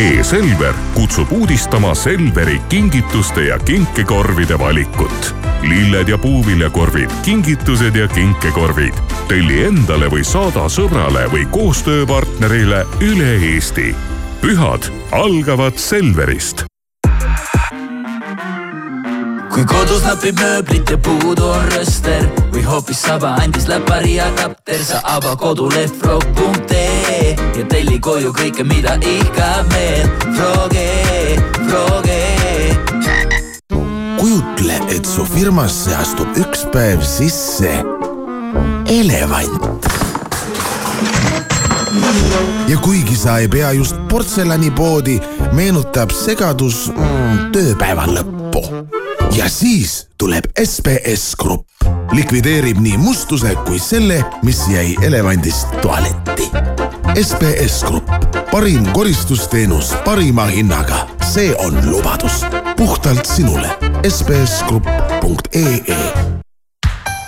E-Selver kutsub uudistama Selveri kingituste ja kinkekorvide valikut. lilled ja puuviljakorvid, kingitused ja kinkekorvid. telli endale või saada sõbrale või koostööpartnerile üle Eesti. pühad algavad Selverist kui kodus napib mööblit ja puudu on rööster või hoopis saba andis läpari ja kapter, sa ava koduleht frog.ee ja telli koju kõike, mida ihkab meel. Froge, Froge. kujutle, et su firmasse astub üks päev sisse elevant. ja kuigi sa ei pea just portselanipoodi, meenutab segadus mm, tööpäeva lõppu ja siis tuleb SBS Grupp, likvideerib nii mustuse kui selle, mis jäi elevandist tualetti. SBS Grupp, parim koristusteenus parima hinnaga, see on lubadus. Puhtalt sinule. sbsgrupp.ee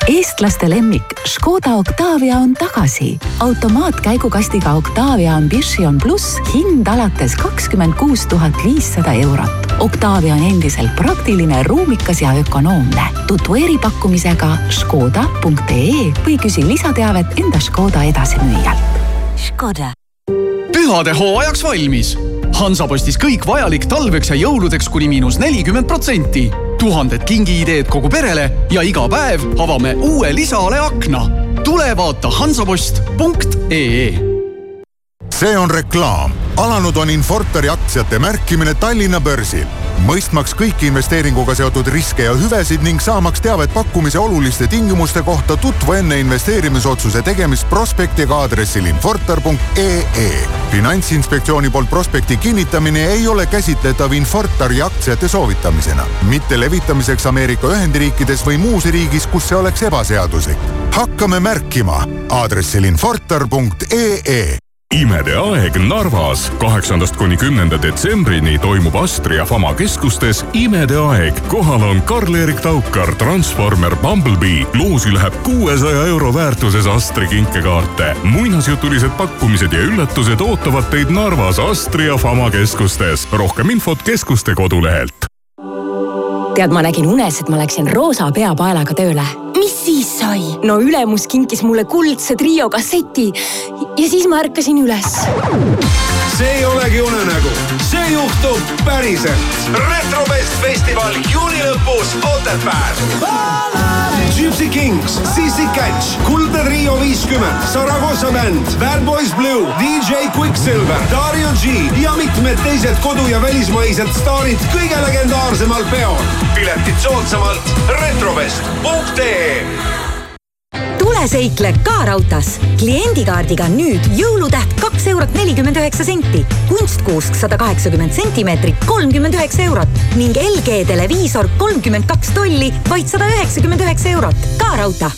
eestlaste lemmik Škoda Octavia on tagasi. automaatkäigukastiga Octavia Ambition pluss hind alates kakskümmend kuus tuhat viissada eurot. Octavia on endiselt praktiline, ruumikas ja ökonoomne. tutvu eripakkumisega škoda.ee või küsi lisateavet enda Škoda edasimüüjalt. Škoda. pühade hooajaks valmis. Hansapostis kõik vajalik talveks ja jõuludeks kuni miinus nelikümmend protsenti. Tuhanded kingiideed kogu perele ja iga päev avame uue lisaale akna. tule vaata hansapost.ee see on reklaam. alanud on Infortari aktsiate märkimine Tallinna börsil. Mõistmaks kõiki investeeringuga seotud riske ja hüvesid ning saamaks teavet pakkumise oluliste tingimuste kohta, tutvu enne investeerimisotsuse tegemist prospektiga aadressil infortar.ee. finantsinspektsiooni poolt prospekti kinnitamine ei ole käsitletav Infortari aktsiate soovitamisena, mitte levitamiseks Ameerika Ühendriikides või muus riigis, kus see oleks ebaseaduslik. hakkame märkima aadressil infortar.ee imede aeg Narvas. kaheksandast kuni kümnenda detsembrini toimub Astria Fama keskustes imede aeg. kohal on Karl-Erik Taukar, Transformer, Bumblebee. loosi läheb kuuesaja euro väärtuses Astri kinkekaarte. muinasjutulised pakkumised ja üllatused ootavad teid Narvas Astria Fama keskustes. rohkem infot keskuste kodulehelt. tead, ma nägin unes, et ma läksin roosa peapaelaga tööle mis siis sai? no ülemus kinkis mulle kuldse trio kasseti ja siis ma ärkasin üles. see ei olegi unenägu, see juhtub päriselt. retrofest festival juuni lõpus Otepääl. Gypsy Kings, Sissi Catch, Kuldne Trio viiskümmend, Saragossa bänd, Bad Boys Blue, DJ Quicksilver, Dario G ja mitmed teised kodu- ja välismaised staarid kõige legendaarsemal peol. piletid soodsamalt retrovest.ee tule seikle ka raudtees. kliendikaardiga nüüd jõulutäht kaks eurot nelikümmend üheksa senti, kunstkuusk sada kaheksakümmend sentimeetrit, kolmkümmend üheksa eurot ning LG televiisor kolmkümmend kaks tolli, vaid sada üheksakümmend üheksa eurot. ka raudtee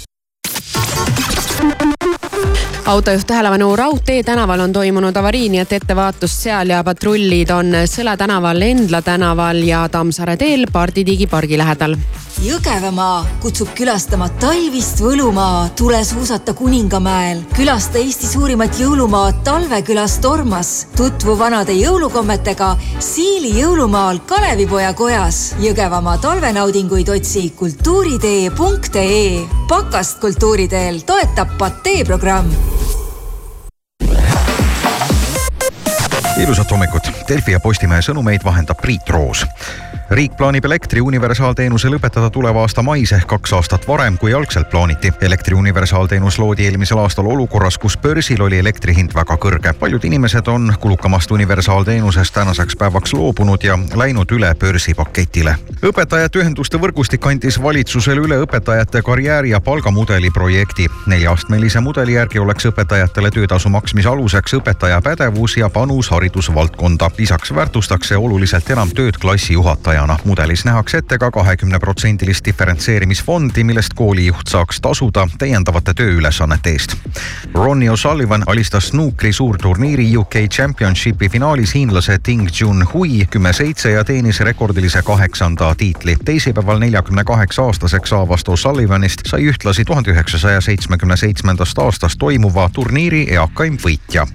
autojuht tähelepanu, Raudtee tänaval on toimunud avarii, nii et ettevaatust seal ja patrullid on Sõle tänaval, Endla tänaval ja Tammsaare teel Pardi digipargi lähedal. Jõgevamaa kutsub külastama talvist Võlumaa, tule suusata Kuningamäel. külasta Eesti suurimat jõulumaad Talvekülas Tormas. tutvu vanade jõulukommetega Siili jõulumaal Kalevipoja kojas. Jõgevamaa talvenaudinguid otsi kultuuritee.ee. pakast kultuuriteel toetab Patee programm ilusat hommikut. Delfi ja Postimehe sõnumeid vahendab Priit Roos riik plaanib elektri universaalteenuse lõpetada tuleva aasta mais ehk kaks aastat varem, kui algselt plaaniti. elektri universaalteenus loodi eelmisel aastal olukorras, kus börsil oli elektri hind väga kõrge. paljud inimesed on kulukamast universaalteenusest tänaseks päevaks loobunud ja läinud üle börsipaketile. õpetajate ühenduste võrgustik andis valitsusele üle õpetajate karjääri ja palgamudeli projekti. neljaastmelise mudeli järgi oleks õpetajatele töötasu maksmise aluseks õpetaja pädevus ja panus haridusvaldkonda. lisaks väärtustakse oluliselt enam tööd klassijuhatajana juhatajana. Mudelis nähakse ette ka kahekümneprotsendilist diferentseerimisfondi, millest koolijuht saaks tasuda täiendavate tööülesannete eest. Ronnie O'Sullivan alistas snuukri suurturniiri UK Championshipi finaalis hiinlase Ting Junhui kümme-seitse ja teenis rekordilise kaheksanda tiitli. teisipäeval neljakümne kaheksa aastaseks saavast O'Sullivanist sai ühtlasi tuhande üheksasaja seitsmekümne seitsmendast aastast toimuva turniiri eakaim võitja.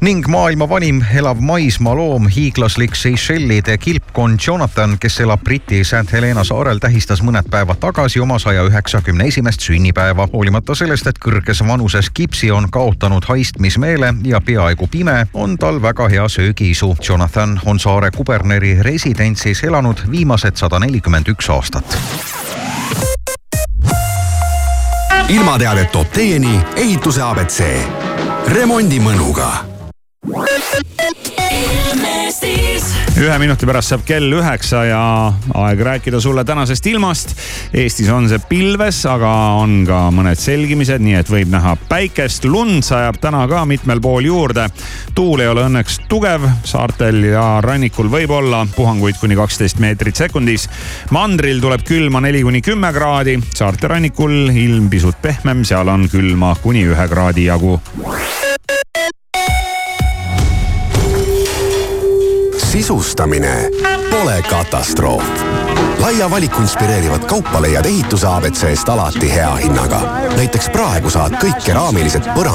ning maailma vanim elav maismaaloom, hiiglaslik Seychellide kilpkonn Jonathan Jonathan, kes elab Briti St Helena saarel, tähistas mõned päevad tagasi oma saja üheksakümne esimest sünnipäeva. hoolimata sellest, et kõrges vanuses kipsi on kaotanud haistmismeele ja peaaegu pime, on tal väga hea söögiisu. Jonathan on saare kuberneri residentsis elanud viimased sada nelikümmend üks aastat ilmateadet toob teieni ehituse abc remondimõnuga ühe minuti pärast saab kell üheksa ja aeg rääkida sulle tänasest ilmast. Eestis on see pilves, aga on ka mõned selgimised, nii et võib näha päikest. lund sajab täna ka mitmel pool juurde. tuul ei ole õnneks tugev, saartel ja rannikul võib olla puhanguid kuni kaksteist meetrit sekundis. mandril tuleb külma neli kuni kümme kraadi, saarte rannikul ilm pisut pehmem, seal on külma kuni ühe kraadi jagu sisustamine pole katastroof. laia valiku inspireerivat kaupa leiad ehituse abc-st alati hea hinnaga. näiteks praegu saad kõik keraamilised põrand